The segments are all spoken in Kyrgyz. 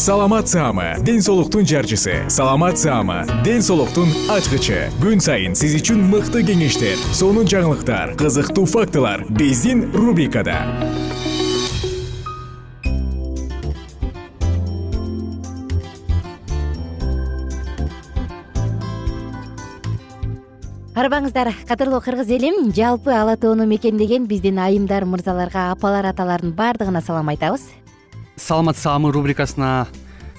саламат саама ден соолуктун жарчысы. Саламат саама ден соолуктун ачкычы. Күн сайын сиз үчүн мыкты кеңештер сонун жаңылыктар кызыктуу фактылар биздин рубрикада. Арбаңыздар кадырлуу кыргыз элим жалпы ала тоону мекендеген биздин айымдар мырзаларга апалар аталардын баардыгына салам айтабыз саламат саамы рубрикасына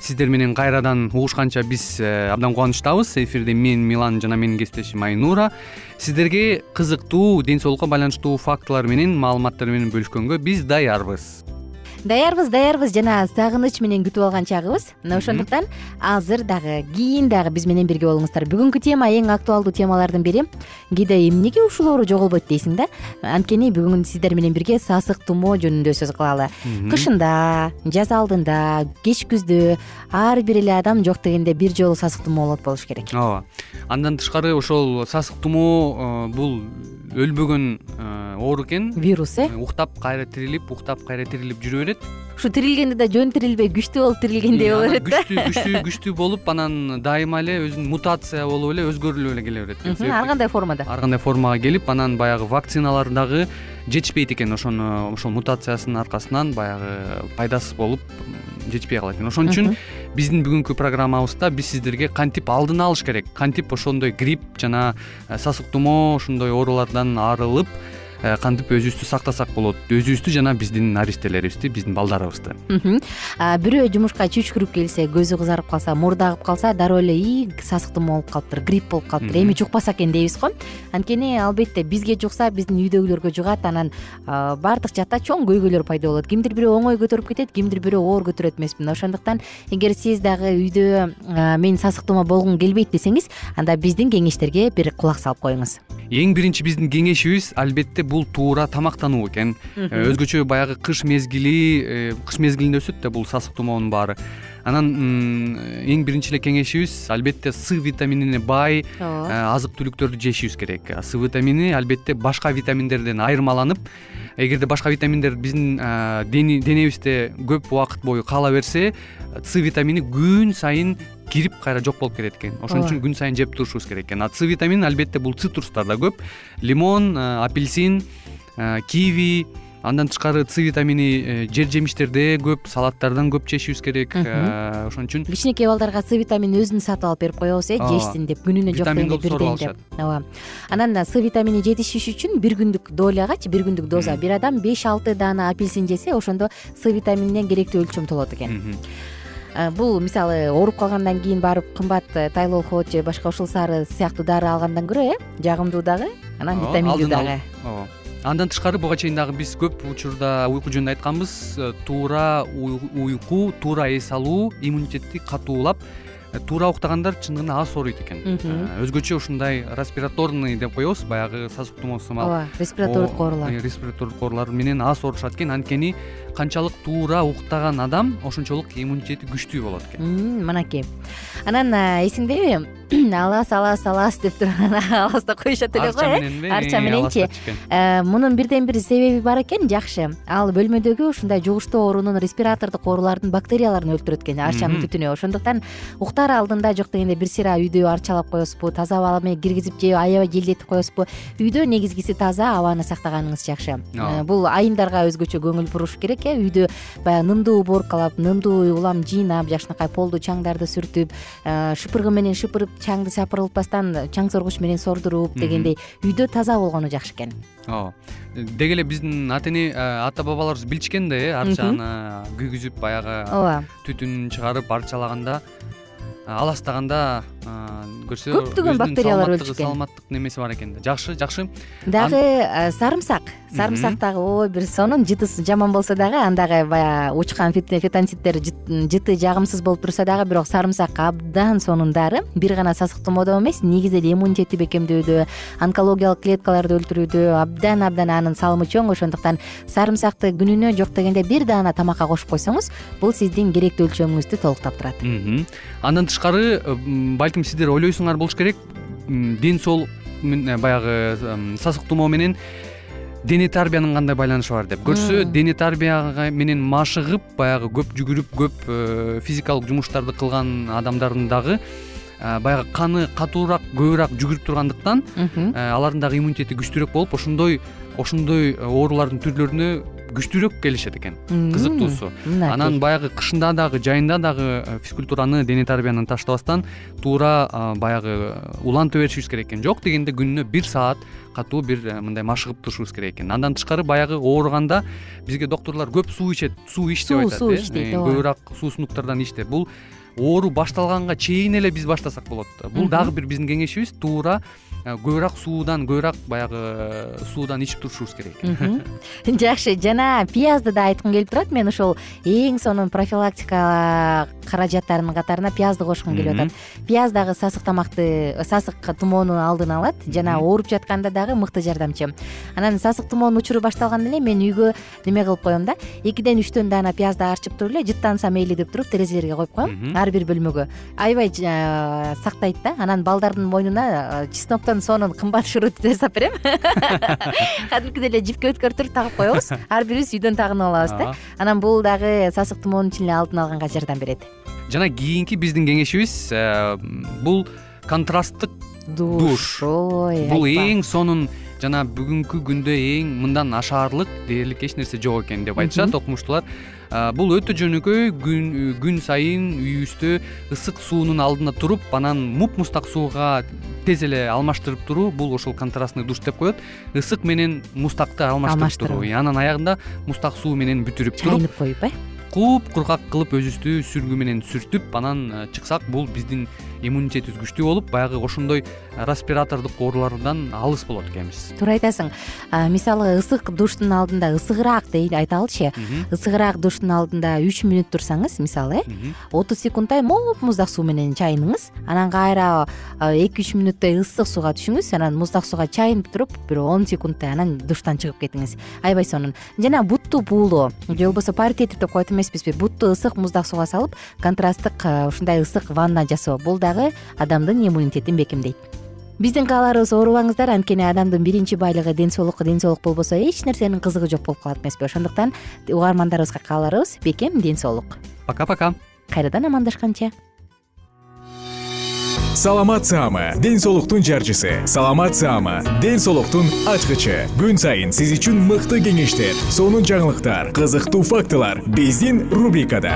сиздер менен кайрадан угушканча биз э, абдан кубанычтабыз. Эфирде мен милан жана менин кесиптешим айнура. Сиздерге кызыктуу ден соолукка байланыштуу фактылар менен маалыматтар менен бөлүшкөнгө биз даярбыз даярбыз даярбыз. Жана сагыныч менен күтүп алган чагыбыз. Мына ошондуктан азыр дагы кийин дагы биз менен бирге болуңуздар. Бүгүнкү тема эң актуалдуу темалардын бири. Кээде эмнеге ушул оору жоголбойт дейсиң да? Анткени бүгүн сиздер менен бирге сасык тумоо жөнүндө сөз кылалы. Кышында жаз алдында кеч күздө ар бир эле адам жок дегенде бир жолу сасык тумоо болот болуш керек. Ооба. Андан тышкары ошол сасык тумоо э, бул өлбөгөн оору экен. Вирус э? Уктап кайра тирилип уктап кайра тирилип жүрө берет ушу тирилгенде да жөн тирилбей күчтүү болуп тирилгендей боло берет да күчтүү күчтүү күчтүү болуп анан дайыма эле өзүнүн мутация болуп эле өзгөрүлүп эле келе берет ар кандай формада? Ар кандай формага келип анан баягы вакциналар дагы жетишпейт экен. Ошону ошол мутациясынын аркасынан баягы пайдасыз болуп жетишпей калат экен. Ошон үчүн биздин бүгүнкү программабызда биз сиздерге кантип алдын алыш керек? Кантип ошондой грипп жана э, сасык тумоо ошондой оорулардан арылып кантип өзүбүздү сактасак болот? Өзүбүздү жана биздин наристелерибизди биздин балдарыбызды. Бирөө жумушка чүчкүрүп келсе көзү кызарып калса мурду агып калса дароо эле ии сасык болуп калыптыр грипп болуп калыптыр. Эми жукпаса экен дейбиз го. Анткени албетте бизге жукса биздин үйдөгүлөргө жугат анан баардык жакта чоң көйгөйлөр пайда болот. Кимдир бирөө оңой көтөрүп кетет кимдир бирөө оор көтөрөт эмеспи мына ошондуктан эгер сиз дагы үйдө мен сасык тумоо болгум келбейт десеңиз анда биздин кеңештерге бир кулак салып коюңуз. Эң биринчи биздин кеңешибиз албетте бул туура тамактануу экен. Э, өзгөчө баягы кыш мезгили э, кыш мезгилинде өсөт да бул сасык тумоонун баары. Анан эң биринчи эле кеңешибиз албетте с витаминине бай э, азык түлүктөрдү жешибиз керек. С витамини албетте башка витаминдерден айырмаланып эгерде башка витаминдер биздин денебизде көп убакыт бою кала берсе с витамини күн сайын кирип кайра жок болуп кетет экен. Ошон үчүн күн сайын жеп турушубуз керек экен. А с витамини албетте бул цитрустарда көп. Лимон э, апельсин э, киви андан тышкары с витамини э, жер жемиштерде көп салаттардан көп жешибиз керек. Ошон үчүн кичинекей балдарга с витаминин өзүн сатып алып берип коебуз э жешсин деп күнүнө жок дегенде бирден деп. Ооба. Анан с витамини жетишиш үчүн бир күндүк долягачы бир күндүк доза. Бир адам беш алты даана апельсин жесе ошондо с витамининен керектүү өлчөм толот экен бул мисалы ооруп калгандан кийин барып кымбат э, тайлолхот же башка ушул сары сыяктуу дары алгандан көрө э жагымдуу дагы анан витаминдүү дагы. ооба. Андан тышкары буга чейин дагы биз көп учурда уйку жөнүндө айтканбыз. Э, туура уйку туура эс алуу иммунитетти катуулап э, туура уктагандар чындыгында аз ооруйт экен. Э, өзгөчө ушундай респираторный деп коебуз баягы сасык тумоо сымал ооба респиратордук оорулар респиратордук оорулар менен аз оорушат экен. Анткени канчалык туура уктаган адам ошончолук иммунитети күчтүү болот экен. Мынакей анан эсиңдеби алас алас алас деп туруп анан аласта коюшат эле го э? арча мененчи э, мунун бирден бир себеби бар экен жакшы. Ал бөлмөдөгү ушундай жугуштуу оорунун респиратордук оорулардын бактерияларын өлтүрөт экен арчанын түтүнү ошондуктан уктаар алдында жок дегенде бир сыйра үйдү арчалап коесузбу таза аба менен киргизип же аябай желдетип коесузбу үйдө негизгиси таза абаны сактаганыңыз жакшы. Э, бул айымдарга өзгөчө көңүл буруш керек э? Үйдү баягы нымдуу уборкалап нымдуу улам жыйнап жакшынакай полду чаңдарды сүртүп э, шыпыргы менен шыпырып чаңды сапырылтпастан чаң соргуч менен сордуруп дегендей үйдө таза болгону жакшы экен. Ооба деги эле биздин ата эне ата бабаларыбыз билишкен да э арчаны күйгүзүп баягы ооба. түтүнүн чыгарып арчалаганда аластаганда көрсө көптөгөн бактериялар өлчү экен саламаттык немеси бар экен да. Жакшы жакшы. Дагы сарымсак. Сарымсак дагы ой бир сонун жытысы жаман болсо дагы андагы баягы учкан фитонциттер жыты жагымсыз болуп турса дагы бирок сарымсак абдан сонун дары бир гана сасык тумоодо эмес негизи эле иммунитетти бекемдөөдө онкологиялык клеткаларды өлтүрүүдө абдан абдан анын салымы чоң. Ошондуктан сарымсакты күнүнө жок дегенде бир даана тамакка кошуп койсоңуз бул сиздин керектүү өлчөмүңүздү толуктап турат. Андан тышкары балким сиздер ойлойсуңар болуш керек. Ден соолук баягы сасык тумоо менен дене тарбиянын кандай байланышы бар деп. Көрсө дене тарбия менен машыгып баягы көп жүгүрүп көп э, физикалык жумуштарды кылган адамдардын дагы э, баягы каны катуураак көбүрөөк жүгүрүп тургандыктан э, алардын дагы иммунитети күчтүүрөөк болуп ошондой ошондой оорулардын түрлөрүнө күчтүүрөөк келишет экен кызыктуусу. Анан баягы кышында дагы жайында дагы э, физкультураны дене тарбияны таштабастан туура баягы улантып беришибиз керек экен. Жок дегенде күнүнө бир саат катуу бир э, мындай машыгып турушубуз керек экен. Андан тышкары баягы ооруганда бизге доктурлар көп суу ичет суу ич деп айтат суу ичтейт э, ооба. көбүрөөк суусундуктардан ич деп. Бул оору башталганга чейин эле биз баштасак болот. Бул дагы бир биздин кеңешибиз. Туура Э, көбүрөөк суудан көбүрөөк баягы э, суудан ичип турушубуз керек. Жакшы жана пиязды да айткым келип турат. Мен ошол эң сонун профилактика каражаттарынын катарына пиязды кошкум келип атат. Пияз дагы сасык тамакты сасык тумоону алдын алат жана ооруп жатканда дагы мыкты жардамчы. Анан сасык тумоонун учуру башталганда эле мен үйгө неме кылып коем да? Экиден үчтөн даана пиязды арчып туруп эле жыттанса мейли деп туруп терезелерге коюп коем ар бир бөлмөгө. Аябай э, сактайт да. Анан балдардын мойнуна сонун кымбат шуруту жасап берем. Кадимкидей эле жипке өткөртүп тагып коебуз. Ар бирибиз үйдөн тагынып алабыз да. Анан бул дагы сасык тумоонун чын алдын алганга жардам берет. Жана кийинки биздин кеңешибиз э, бул контрасттык душ. ой бул эң сонун жана бүгүнкү күндө эң мындан ашаарлык дээрлик эч нерсе жок экен деп айтышат окумуштуулар бул өтө жөнөкөй күн сайын үйүбүздө ысык суунун алдында туруп анан муп муздак сууга тез эле алмаштырып туруу бул ошол контрастный душ деп коет. Ысык менен муздакты алмаштырып туруу. Анан аягында муздак суу менен бүтүрүп туруп чайынып коюп э? кургак кылып өзүбүздү сүргү менен сүртүп анан э, чыксак бул биздин иммунитетибиз күчтүү болуп баягы ошондой респиратордук оорулардан алыс болот экенбиз. Туура айтасың мисалы ысык душтун алдында ысыгыраак айталычы ысыгыраак душтун алдында үч мүнөт турсаңыз мисалы э отуз секундтай моп муздак суу менен чайыныңыз анан кайра эки үч мүнөтдөй ысык сууга түшүңүз анан муздак сууга чайынып туруп бир он секундтай анан душтан чыгып кетиңиз. Аябай сонун. Жана бутту буулоо. Же болбосо паритетив деп коет эмеспизби. Бутту ысык муздак сууга салып контрасттык ушундай ысык ванна жасоо. Бул дагы адамдын иммунитетин бекемдейт. Биздин кааларыбыз оорубаңыздар анткени адамдын биринчи байлыгы ден соолук ден соолук болбосо эч нерсенин кызыгы жок болуп калат эмеспи. Ошондуктан угармандарыбызга кааларыбыз бекем ден соолук. Пока пока кайрадан амандашканча. Саламат саама ден соолуктун жарчысы. Саламат саама ден соолуктун ачкычы. Күн сайын сиз үчүн мыкты кеңештер сонун жаңылыктар кызыктуу фактылар. Биздин рубрикада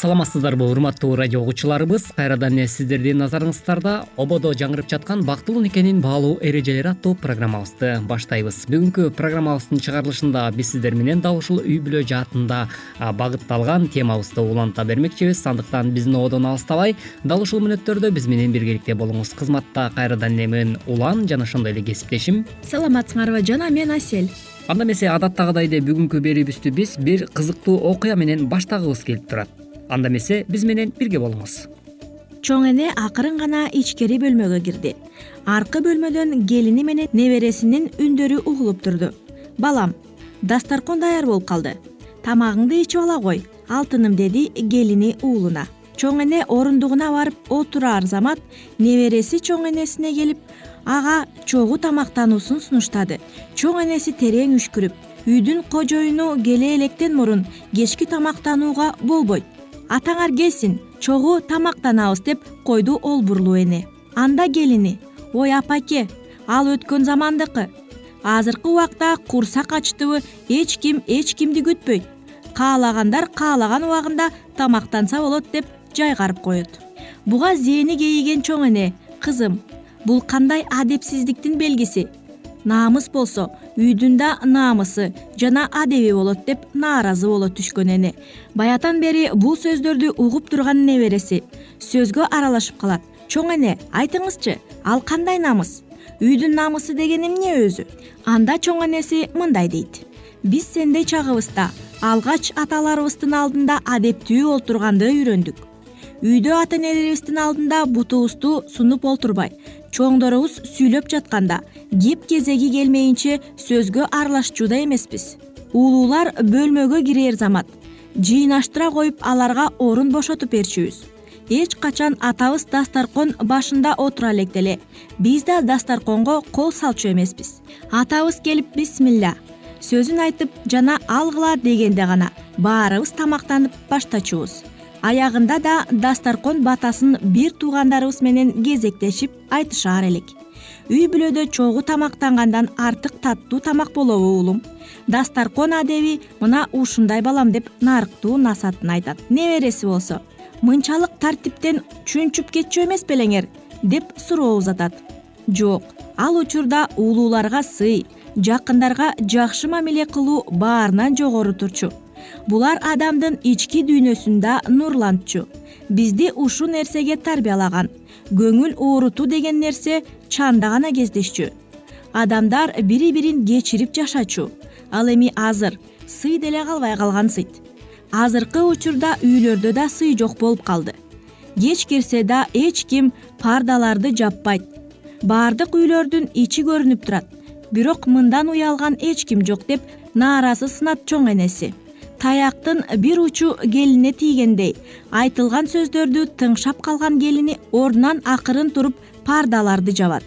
саламатсыздарбы урматтуу радио угуучуларыбыз. Кайрадан эле сиздердин назарыңыздарда ободо жаңырып жаткан бактылуу никенин баалуу эрежелери аттуу программабызды баштайбыз. Бүгүнкү программабыздын чыгарылышында биз сиздер менен дал ушул үй бүлө жаатында багытталган темабызды уланта бермекчибиз. Андыктан биздин ободон алыстабай дал ушул мүнөттөрдө биз менен биргеликте болуңуз. Кызматта кайрадан эле мен улан жана ошондой эле кесиптешим. Саламатсыңарбы жана мен асель анда эмесе адаттагыдай эле бүгүнкү берүүбүздү биз бир кызыктуу окуя менен баштагыбыз келип турат анда эмесе биз менен бирге болуңуз. Чоң эне акырын гана ичкери бөлмөгө кирди. Аркы бөлмөдөн келини менен небересинин үндөрү угулуп турду. Балам дасторкон даяр болуп калды. Тамагыңды ичип ала кой алтыным деди келини уулуна. Чоң эне орундугуна барып отураар замат небереси чоң энесине келип ага чогуу тамактануусун сунуштады. Чоң энеси терең үшкүрүп үйдүн кожоюну келе электен мурун кечки тамактанууга болбойт атаңар келсин чогуу тамактанабыз деп койду олбурлуу эне анда келини ой апаке ал өткөн замандыкы. Азыркы убакта курсак ачтыбы эч ким эч кимди күтпөйт. Каалагандар каалаган убагында тамактанса болот деп жайгарып коет. Буга зээни кейиген чоң эне кызым бул кандай адепсиздиктин белгиси намыс болсо үйдүн да намысы жана адеби болот деп нааразы боло түшкөн эне баятан бери бул сөздөрдү угуп турган небереси сөзгө аралашып калат. Чоң эне айтыңызчы ал кандай намыс? Үйдүн намысы деген эмне өзү? Анда чоң энеси мындай дейт. Биз сендей чагыбызда алгач аталарыбыздын алдында адептүү олтурганды үйрөндүк. Үйдө ата энелерибиздин алдында бутубузду сунуп олтурбай чоңдорубуз сүйлөп жатканда кеп кезеги келмейинче сөзгө аралашчууда эмеспиз. Улуулар бөлмөгө кирээр замат. Жыйнаштыра коюп аларга орун бошотуп берчүбүз. Эч качан атабыз дастаркон башында отура электе эле биз да дастарконго кол салчу эмеспиз. Атабыз келип бисмилля сөзүн айтып жана алгыла дегенде гана баарыбыз тамактанып баштачубуз аягында да дастаркон батасын бир туугандарыбыз менен кезектешип айтышаар элек. Үй бүлөдө чогуу тамактангандан артык таттуу тамак болобу уулум дастаркон адеби мына ушундай балам деп нарыктуу насаатын айтат. Небереси болсо мынчалык тартиптен чүнчүп кетчү эмес белеңер деп суроо узатат. Жок ал учурда улууларга сый жакындарга жакшы мамиле кылуу баарынан жогору турчу булар адамдын ички дүйнөсүн да нурлантчу бизди ушул нерсеге тарбиялаган. Көңүл оорутуу деген нерсе чанда гана кездешчү. Адамдар бири бирин кечирип жашачу. Ал эми азыр сый деле калбай калган сыйт. Азыркы учурда үйлөрдө да сый жок болуп калды. Кеч кирсе да эч ким пардаларды жаппайт. Баардык үйлөрдүн ичи көрүнүп турат. Бирок мындан уялган эч ким жок деп нааразы сынат чоң энеси таяктын бир учу келине тийгендей. Айтылган сөздөрдү тыңшап калган келини ордунан акырын туруп пардаларды жабат.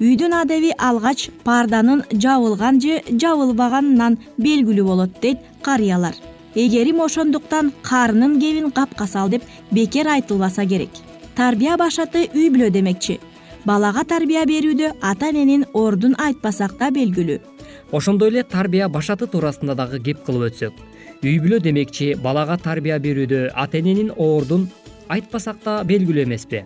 Үйдүн адеби алгач парданын жабылган же жабылбаганынан белгилүү болот дейт карыялар. Эгерим ошондуктан карынын кебин капка сал деп бекер айтылбаса керек. Тарбия башаты үй бүлө демекчи. Балага тарбия берүүдө ата эненин ордун айтпасак да белгилүү. Ошондой эле тарбия башаты туурасында дагы кеп кылып өтсөк үй бүлө демекчи балага тарбия берүүдө ата эненин ордун айтпасак да белгилүү эмеспи.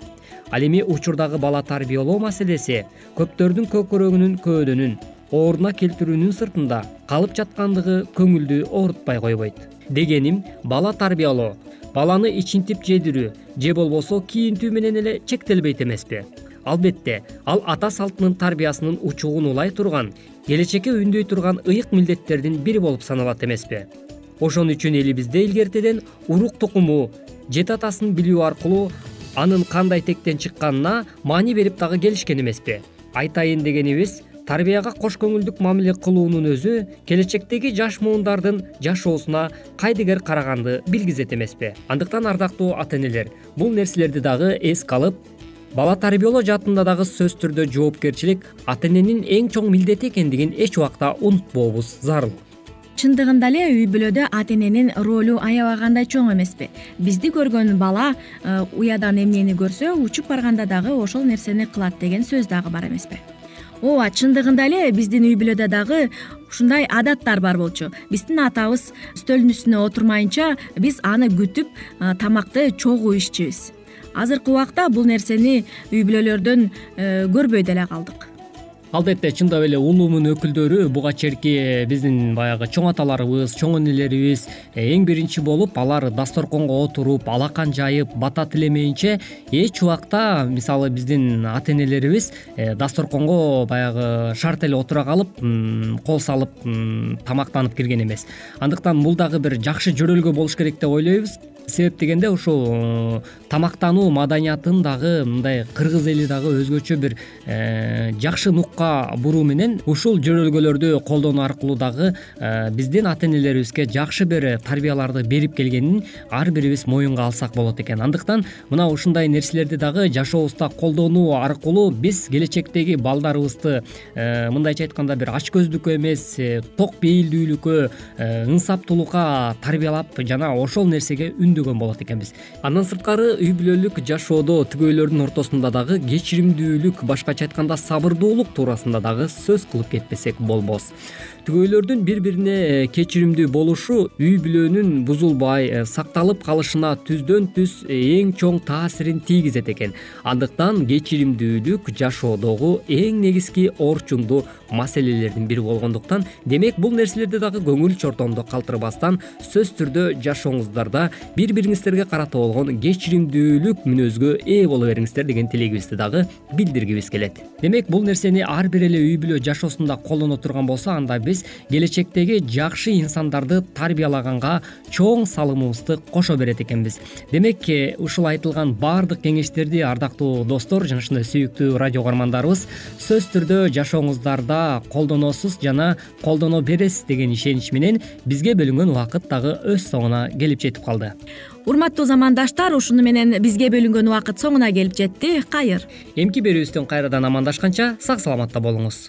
Ал эми учурдагы бала тарбиялоо маселеси көптөрдүн көкүрөгүнүн көөдөнүн ордуна келтирүүнүн сыртында калып жаткандыгы көңүлдү оорутпай койбойт. Дегеним бала тарбиялоо баланы ичинтип жедирүү же болбосо кийинтүү менен эле чектелбейт эмеспи. Албетте ал ата салтынын тарбиясынын учугун улай турган келечекке үндөй турган ыйык милдеттердин бири болуп саналат эмеспи ошон үчүн элибизде илгертеден урук тукуму жети атасын билүү аркылуу анын кандай тектен чыкканына маани берип дагы келишкен эмеспи. Айтайын дегенибиз тарбияга кош көңүлдүк мамиле кылуунун өзү келечектеги жаш муундардын жашоосуна кайдыгер караганды билгизет эмеспи. Андыктан ардактуу ата энелер бул нерселерди дагы эске алып бала тарбиялоо жаатында дагы сөзсүз түрдө жоопкерчилик ата эненин эң чоң милдети экендигин эч убакта унутпообуз зарыл чындыгында эле үй бүлөдө ата эненин ролу аябагандай чоң эмеспи. Бизди көргөн бала э, уядан эмнени көрсө учуп барганда дагы ошол нерсени кылат деген сөз дагы бар эмеспи. Ооба чындыгында эле биздин үй бүлөдө дагы ушундай адаттар бар болчу. Биздин атабыз стөлдүн үстүнө отурмайынча биз аны күтүп э, тамакты чогуу иччүбүз азыркы убакта бул нерсени үй бүлөлөрдөн э, көрбөй деле калдык албетте чындап эле улуумун өкүлдөрү буга чейинки биздин баягы чоң аталарыбыз чоң энелерибиз э, эң биринчи болуп алар дасторконго отуруп алакан жайып бата тилемейинче эч убакта мисалы биздин ата энелерибиз э, дасторконго баягы шарт эле отура калып кол салып тамактанып кирген эмес. Андыктан бул дагы бир жакшы жөрөлгө болуш керек деп ойлойбуз себеп дегенде ушул э, тамактануу маданиятын дагы мындай кыргыз эли дагы өзгөчө бир э, жакшы нукка буруу менен ушул жөрөлгөлөрдү колдонуу аркылуу дагы э, биздин ата энелерибизге жакшы бир тарбияларды берип келгенин ар бирибиз моюнга алсак болот экен. Андыктан мына ушундай нерселерди дагы жашообузда колдонуу аркылуу биз келечектеги балдарыбызды мындайча айтканда бир ач көздүккө эмес ток бейилдүүлүккө ынсаптуулукка тарбиялап жана ошол нерсеге болот экенбиз. Андан сырткары үй бүлөлүк жашоодо тигөйлөрдүн ортосунда дагы кечиримдүүлүк башкача айтканда сабырдуулук туурасында дагы сөз кылып кетпесек болбос тигөйлөрдүн бири бирине э, кечиримдүү болушу үй бүлөнүн бузулбай э, сакталып калышына түздөн түз э, эң чоң таасирин тийгизет экен. Андыктан кечиримдүүлүк жашоодогу эң негизги орчундуу маселелердин бири болгондуктан демек бул нерселерди дагы көңүл чортоңдо калтырбастан сөзсүз түрдө жашооңуздарда бир бири бириңиздерге карата болгон кечиримдүүлүк мүнөзгө ээ боло бериңиздер деген тилегибизди дагы билдиргибиз келет. Демек бул нерсени ар бир эле үй бүлө жашоосунда колдоно турган болсо анда биз келечектеги жакшы инсандарды тарбиялаганга чоң салымыбызды кошо берет экенбиз. Демек э, ушул айтылган баардык кеңештерди ардактуу достор жана ушундай сүйүктүү радио угармандарыбыз сөзсүз түрдө жашооңуздарда колдоносуз жана колдоно бересиз деген ишенич менен бизге бөлүнгөн убакыт дагы өз соңуна келип жетип калды. Урматтуу замандаштар ушуну менен бизге бөлүнгөн убакыт соңуна келип жетти. Кайыр. Эмки берүүбүздөн кайрадан амандашканча сак саламатта болуңуз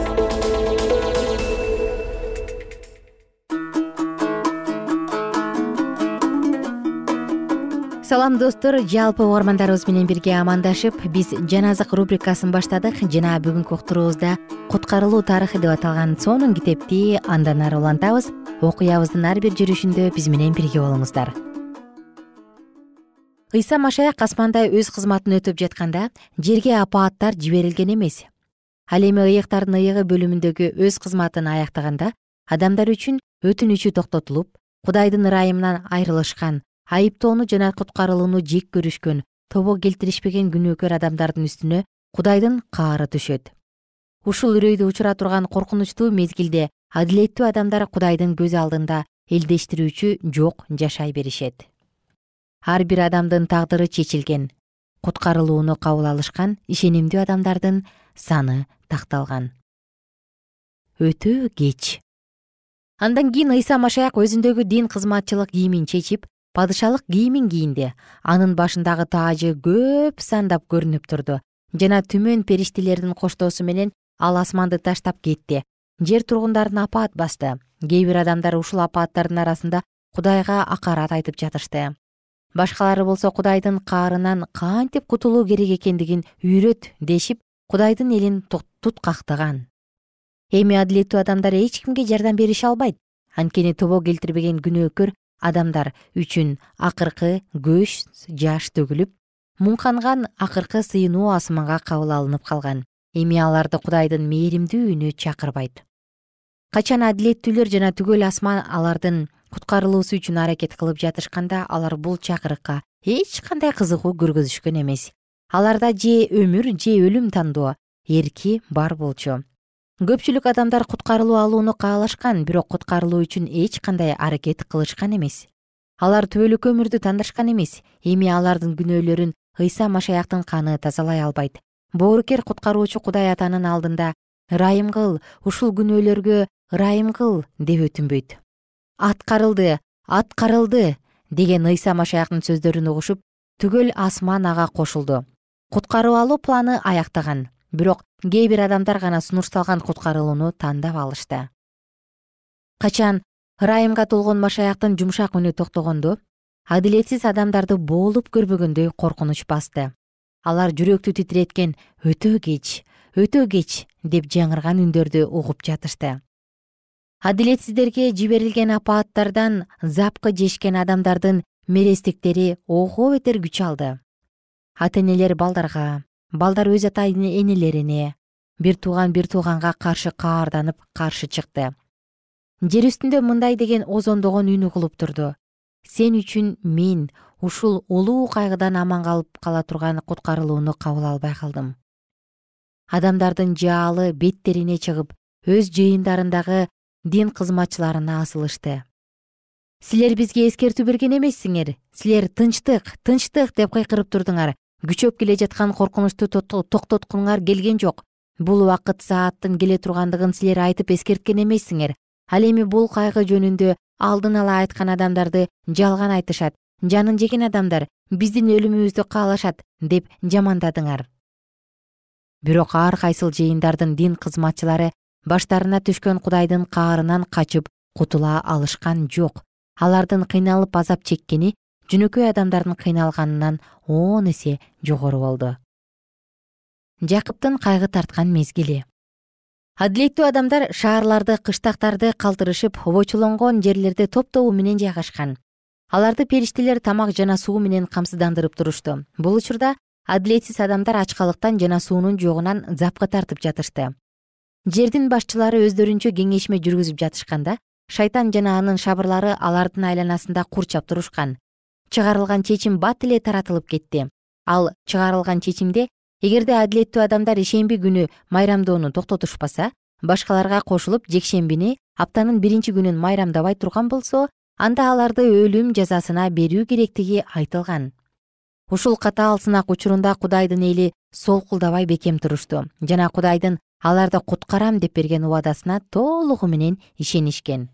салам достор. Жалпы угармандарыбыз менен бирге амандашып биз жан азык рубрикасын баштадык. Жана бүгүнкү уктуруубузда куткарылуу тарыхы деп аталган сонун китепти андан ары улантабыз. Окуябыздын ар бир жүрүшүндө биз менен бирге болуңуздар. Ыйса машаяк асманда өз кызматын өтөп жатканда жерге апааттар жиберилген эмес. Ал эми ыйыктардын ыйыгы бөлүмүндөгү өз кызматын аяктаганда адамдар үчүн өтүнүчү токтотулуп кудайдын ырайымынан айрылышкан айыптоону жана куткарылууну жек көрүшкөн тобо келтиришпеген күнөөкөр адамдардын үстүнө кудайдын каары түшөт. Ушул үрөйдү учура турган коркунучтуу мезгилде адилеттүү адамдар кудайдын көз алдында элдештирүүчү жок жашай беришет. Ар бир адамдын тагдыры чечилген куткарылууну кабыл алышкан ишенимдүү адамдардын саны такталган. Өтө кеч. Андан кийин ыйса машаяк өзүндөгү дин кызматчылык кийимин чечип падышалык кийимин кийинди анын башындагы таажы көп сандап көрүнүп турду. Жана түмөн периштелердин коштоосу менен ал асманды таштап кетти. Жер тургундарын апаат басты. Кээ бир адамдар ушул апааттардын арасында кудайга акарат айтып жатышты. Башкалары болсо кудайдын каарынан кантип кутулуу керек экендигин үйрөт дешип кудайдын элин туткактаган эми адилеттүү адамдар эч кимге жардам берише албайт. Анткени тобо келтирбеген күнөөкөр адамдар үчүн акыркы көч жаш төгүлүп муңканган акыркы сыйынуу асманга кабыл алынып калган. Эми аларды кудайдын мээримдүү үнү чакырбайт. Качан адилеттүүлөр жана түгөл асман алардын куткарылуусу үчүн аракет кылып жатышканда алар бул чакырыкка эч кандай кызыгуу көргөзүшкөн эмес. Аларда же өмүр же өлүм тандоо эрки бар болчу көпчүлүк адамдар куткарылуу алууну каалашкан бирок куткарылуу үчүн эч кандай аракет кылышкан эмес. Алар түбөлүк өмүрдү тандашкан эмес. Эми алардын күнөөлөрүн ыйса машаяктын каны тазалай албайт. Боорукер куткаруучу кудай атанын алдында ырайым кыл ушул күнөөлөргө ырайым кыл деп өтүнбөйт. Аткарылды аткарылды деген ыйса машаяктын сөздөрүн угушуп түгөл асман ага кошулду. Куткарып алуу планы аяктаган бирок кээ бир адамдар гана сунушталган куткарылууну тандап алышты. Качан ырайымга толгон машаяктын жумшак үнү токтогондо адилетсиз адамдарды боолуп көрбөгөндөй коркунуч басты. Алар жүрөктү титиреткен өтө кеч өтө кеч деп жаңырган үндөрдү угуп жатышты. Адилетсиздерге жиберилген апааттардан запкы жешкен адамдардын мерестиктери ого бетер күч алды. Ата энелер балдарга балдар өз ата энелерине бир тууган бир тууганга каршы каарданып каршы чыкты. Жер үстүндө мындай деген озондогон үн угулуп турду. Сен үчүн мен ушул улуу кайгыдан аман калып кала турган куткарылууну кабыл албай калдым. Адамдардын жаалы беттерине чыгып өз жыйындарындагы дин кызматчыларына асылышты. Силер бизге эскертүү берген эмессиңер. Силер тынчтык тынчтык! деп кыйкырып турдуңар күчөп келе жаткан коркунучту токтоткуңар келген жок. Бул убакыт сааттын келе тургандыгын силер айтып эскерткен эмессиңер. Ал эми бул кайгы жөнүндө алдын ала айткан адамдарды жалган айтышат. Жанын жеген адамдар биздин өлүмүбүздү каалашат деп жамандадыңар. Бирок ар кайсыл жыйындардын дин кызматчылары баштарына түшкөн кудайдын каарынан качып кутула алышкан жок. Алардын кыйналып азап чеккени жөнөкөй адамдардын кыйналганынан он эсе жогору болду. Жакыптын кайгы тарткан мезгили. Адилеттүү адамдар шаарларды кыштактарды калтырышып обочолонгон жерлерде топ тобу менен жайгашкан. Аларды периштелер тамак жана суу менен камсыздандырып турушту. Бул учурда адилетсиз адамдар ачкалыктан жана суунун жогунан запкы тартып жатышты. Жердин башчылары өздөрүнчө кеңешме жүргүзүп жатышканда шайтан жана анын шабырлары алардын айланасында курчап турушкан чыгарылган чечим бат эле таратылып кетти. Ал чыгарылган чечимде эгерде адилеттүү адамдар ишемби күнү майрамдоону токтотушпаса башкаларга кошулуп жекшембини аптанын биринчи күнүн майрамдабай турган болсо анда аларды өлүм жазасына берүү керектиги айтылган. Ушул катаал сынак учурунда кудайдын эли солкулдабай бекем турушту. Жана кудайдын аларды куткарам деп берген убадасына толугу менен ишенишкен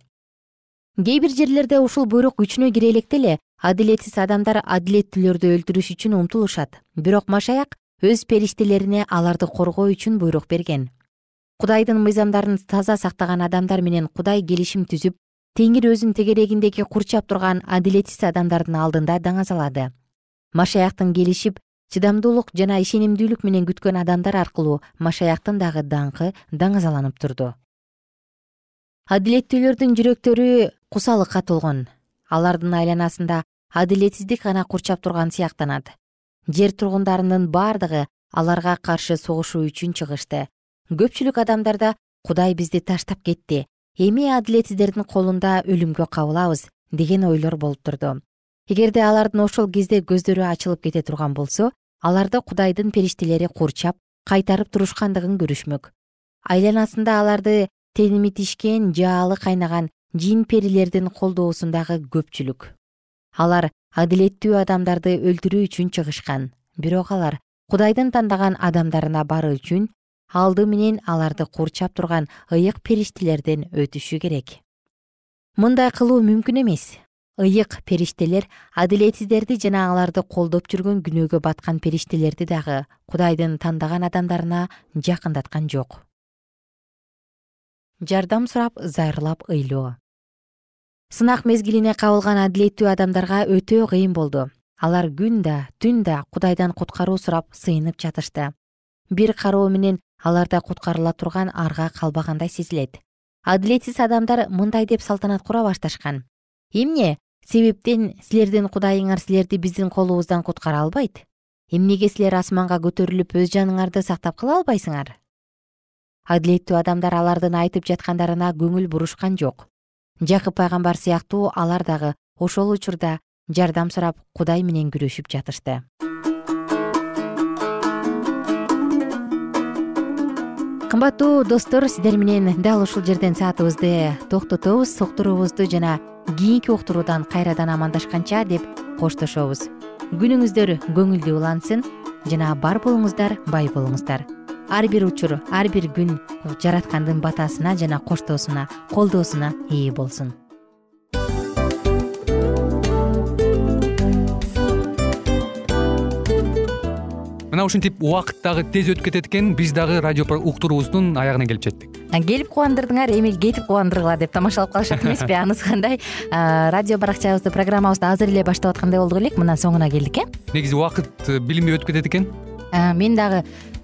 кээ бир жерлерде ушул буйрук күчүнө кире электе эле адилетсиз адамдар адилеттүүлөрдү өлтүрүш үчүн умтулушат. Бирок машаяк өз периштелерине аларды коргоо үчүн буйрук берген. Кудайдын мыйзамдарын таза сактаган адамдар менен кудай келишим түзүп теңир өзүн тегерегиндеги курчап турган адилетсиз адамдардын алдында даңазалады. Машаяктын келишип чыдамдуулук жана ишенимдүүлүк менен күткөн адамдар аркылуу машаяктын дагы даңкы даңазаланып турду адилеттүүлөрдүн жүрөктөрү кусалыкка толгон. Алардын айланасында адилетсиздик гана курчап турган сыяктанат. Жер тургундарынын бардыгы аларга каршы согушуу үчүн чыгышты. Көпчүлүк адамдарда кудай бизди таштап кетти эми адилетсиздердин колунда өлүмгө кабылабыз деген ойлор болуп турду. Эгерде алардын ошол кезде көздөрү ачылып кете турган болсо аларды кудайдын периштелери курчап кайтарып турушкандыгын көрүшмөк. Айланасында аларды темитишкен жаалы кайнаган жин перилердин колдоосундагы көпчүлүк. Алар адилеттүү адамдарды өлтүрүү үчүн чыгышкан. Бирок алар кудайдын тандаган адамдарына баруу үчүн алды менен аларды курчап турган ыйык периштелерден өтүшү керек. Мындай кылуу мүмкүн эмес. Ыйык периштелер адилетсиздерди жана аларды колдоп жүргөн күнөөгө баткан периштелерди дагы кудайдын тандаган адамдарына жакындаткан жок жардам сурап зайырлап ыйлоо. Сынак мезгилине кабылган адилеттүү адамдарга өтө кыйын болду. Алар күн да түн да кудайдан куткаруу сурап сыйынып жатышты. Бир кароо менен аларда куткарыла турган арга калбагандай сезилет. Адилетсиз адамдар мындай деп салтанат кура башташкан. Эмне себептен силердин кудайыңар силерди биздин колубуздан куткара албайт? Эмнеге силер асманга көтөрүлүп өз жаныңарды сактап кала албайсыңар адилеттүү адамдар алардын айтып жаткандарына көңүл бурушкан жок. Жакып пайгамбар сыяктуу алар дагы ошол учурда жардам сурап кудай менен күрөшүп жатышты. Кымбаттуу достор сиздер менен дал ушул жерден саатыбызды токтотобуз уктуруубузду жана кийинки уктуруудан кайрадан амандашканча деп коштошобуз. Күнүңүздөр көңүлдүү улансын жана бар болуңуздар бай болуңуздар ар бир учур ар бир күн жараткандын батасына жана коштоосуна колдоосуна ээ болсун. Мына ушинтип убакыт дагы тез өтүп кетет экен биз дагы радио уктуруубуздун аягына келип жеттик. Келип кубандырдыңар эми кетип кубандыргыла деп тамашалап калышат эмеспи анысы кандай? Радио баракчабызды программабызды азыр эле баштап аткандай болдук элек мына соңуна келдик э? Негизи убакыт э, билинбей өтүп кетет экен мен дагы